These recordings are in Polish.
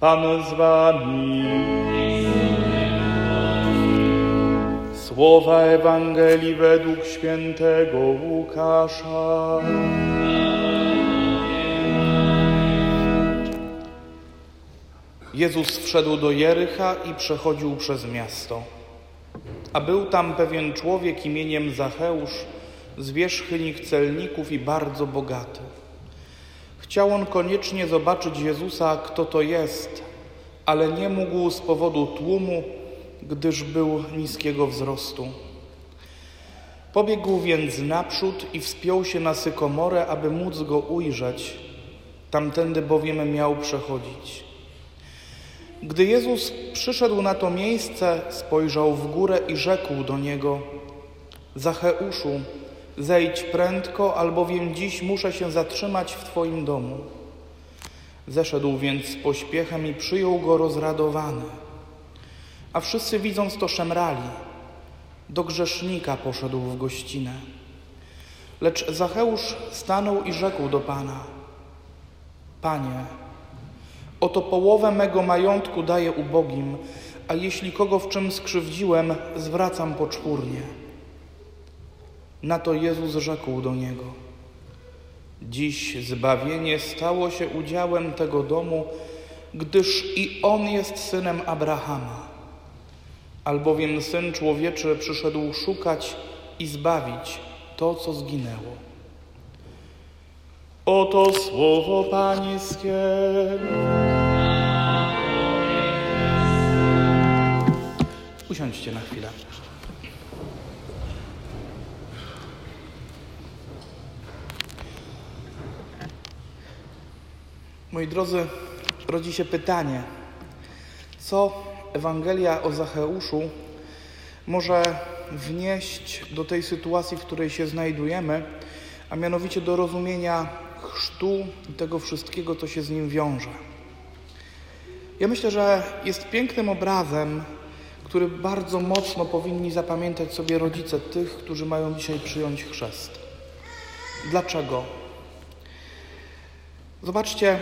Pan z wami. Słowa Ewangelii według świętego Łukasza. Jezus wszedł do Jericha i przechodził przez miasto. A był tam pewien człowiek imieniem Zacheusz, zwierzchnik celników i bardzo bogaty. Chciał on koniecznie zobaczyć Jezusa, kto to jest, ale nie mógł z powodu tłumu, gdyż był niskiego wzrostu. Pobiegł więc naprzód i wspiął się na sykomorę, aby móc go ujrzeć. Tamtędy bowiem miał przechodzić. Gdy Jezus przyszedł na to miejsce, spojrzał w górę i rzekł do niego: Zacheuszu, zejdź prędko, albowiem dziś muszę się zatrzymać w Twoim domu. Zeszedł więc z pośpiechem i przyjął go rozradowany. A wszyscy widząc to szemrali. Do grzesznika poszedł w gościnę. Lecz Zacheusz stanął i rzekł do Pana: Panie, oto połowę mego majątku daję ubogim, a jeśli kogo w czym skrzywdziłem, zwracam poczwórnie. Na to Jezus rzekł do niego: Dziś zbawienie stało się udziałem tego domu, gdyż i on jest synem Abrahama. Albowiem syn człowieczy przyszedł szukać i zbawić to, co zginęło. Oto słowo Pańskie. Usiądźcie na chwilę. Moi drodzy, rodzi się pytanie, co Ewangelia o Zacheuszu może wnieść do tej sytuacji, w której się znajdujemy, a mianowicie do rozumienia chrztu i tego wszystkiego, co się z nim wiąże. Ja myślę, że jest pięknym obrazem, który bardzo mocno powinni zapamiętać sobie rodzice tych, którzy mają dzisiaj przyjąć chrzest. Dlaczego? Zobaczcie,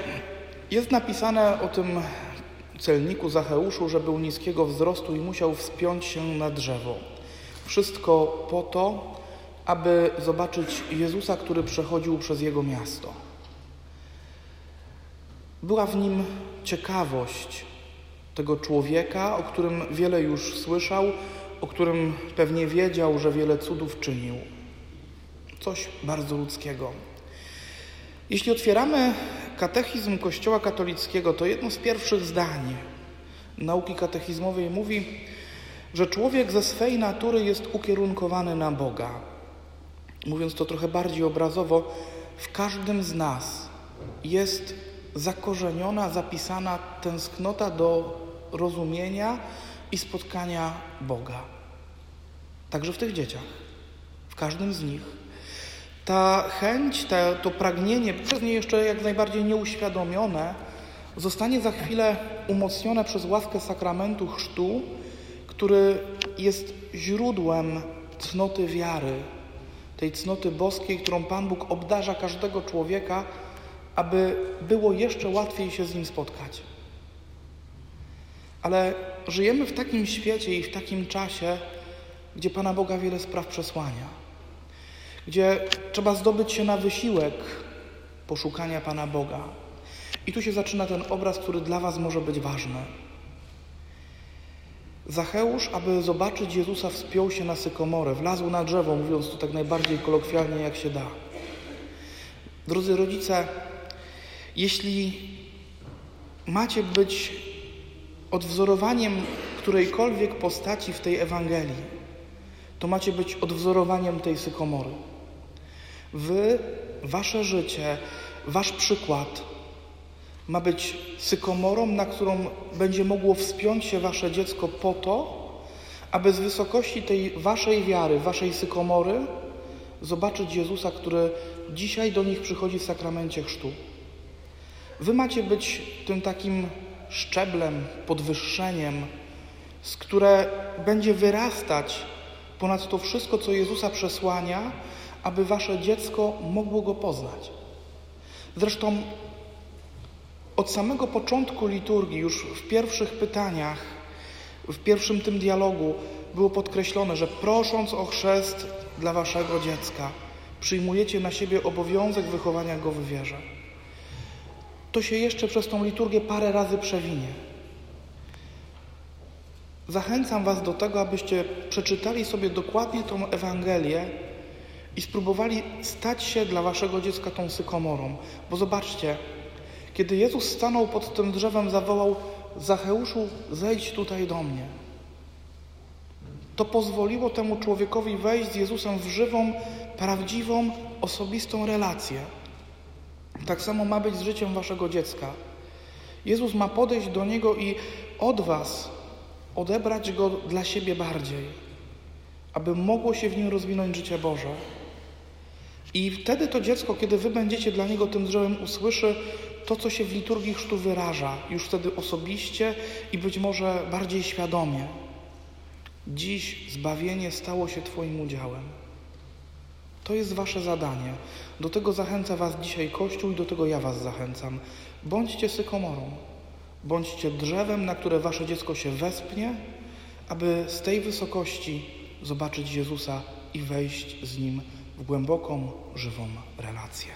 jest napisane o tym celniku Zacheuszu, że był niskiego wzrostu i musiał wspiąć się na drzewo. Wszystko po to, aby zobaczyć Jezusa, który przechodził przez jego miasto. Była w nim ciekawość tego człowieka, o którym wiele już słyszał, o którym pewnie wiedział, że wiele cudów czynił. Coś bardzo ludzkiego. Jeśli otwieramy katechizm Kościoła katolickiego, to jedno z pierwszych zdań nauki katechizmowej mówi, że człowiek ze swej natury jest ukierunkowany na Boga. Mówiąc to trochę bardziej obrazowo, w każdym z nas jest zakorzeniona, zapisana tęsknota do rozumienia i spotkania Boga. Także w tych dzieciach, w każdym z nich. Ta chęć, ta, to pragnienie, przez nie jeszcze jak najbardziej nieuświadomione, zostanie za chwilę umocnione przez łaskę sakramentu chrztu, który jest źródłem cnoty wiary, tej cnoty boskiej, którą Pan Bóg obdarza każdego człowieka, aby było jeszcze łatwiej się z Nim spotkać. Ale żyjemy w takim świecie i w takim czasie, gdzie Pana Boga wiele spraw przesłania, gdzie trzeba zdobyć się na wysiłek poszukania Pana Boga. I tu się zaczyna ten obraz, który dla Was może być ważny. Zacheusz, aby zobaczyć Jezusa, wspiął się na sykomorę, wlazł na drzewo, mówiąc to tak najbardziej kolokwialnie, jak się da. Drodzy rodzice, jeśli macie być odwzorowaniem którejkolwiek postaci w tej Ewangelii, to macie być odwzorowaniem tej sykomory. Wy, wasze życie, wasz przykład ma być sykomorą, na którą będzie mogło wspiąć się wasze dziecko po to, aby z wysokości tej waszej wiary, waszej sykomory zobaczyć Jezusa, który dzisiaj do nich przychodzi w sakramencie chrztu. Wy macie być tym takim szczeblem, podwyższeniem, z które będzie wyrastać ponad to wszystko, co Jezusa przesłania, aby wasze dziecko mogło go poznać. Zresztą Od samego początku liturgii, już w pierwszych pytaniach, w pierwszym tym dialogu było podkreślone, że prosząc o chrzest dla waszego dziecka, przyjmujecie na siebie obowiązek wychowania go w wierze. To się jeszcze przez tą liturgię parę razy przewinie. Zachęcam Was do tego, abyście przeczytali sobie dokładnie tą Ewangelię i spróbowali stać się dla Waszego dziecka tą sykomorą. Bo zobaczcie, kiedy Jezus stanął pod tym drzewem, zawołał: Zacheuszu, zejdź tutaj do mnie. To pozwoliło temu człowiekowi wejść z Jezusem w żywą, prawdziwą, osobistą relację. Tak samo ma być z życiem Waszego dziecka. Jezus ma podejść do niego i od Was odebrać go dla siebie bardziej, aby mogło się w nim rozwinąć życie Boże. I wtedy to dziecko, kiedy wy będziecie dla niego tym drzewem, usłyszy to, co się w liturgii chrztu wyraża, już wtedy osobiście i być może bardziej świadomie. Dziś zbawienie stało się Twoim udziałem. To jest Wasze zadanie. Do tego zachęca Was dzisiaj Kościół i do tego ja Was zachęcam. Bądźcie sykomorą. Bądźcie drzewem, na które Wasze dziecko się wespnie, aby z tej wysokości zobaczyć Jezusa i wejść z Nim w głęboką, żywą relację.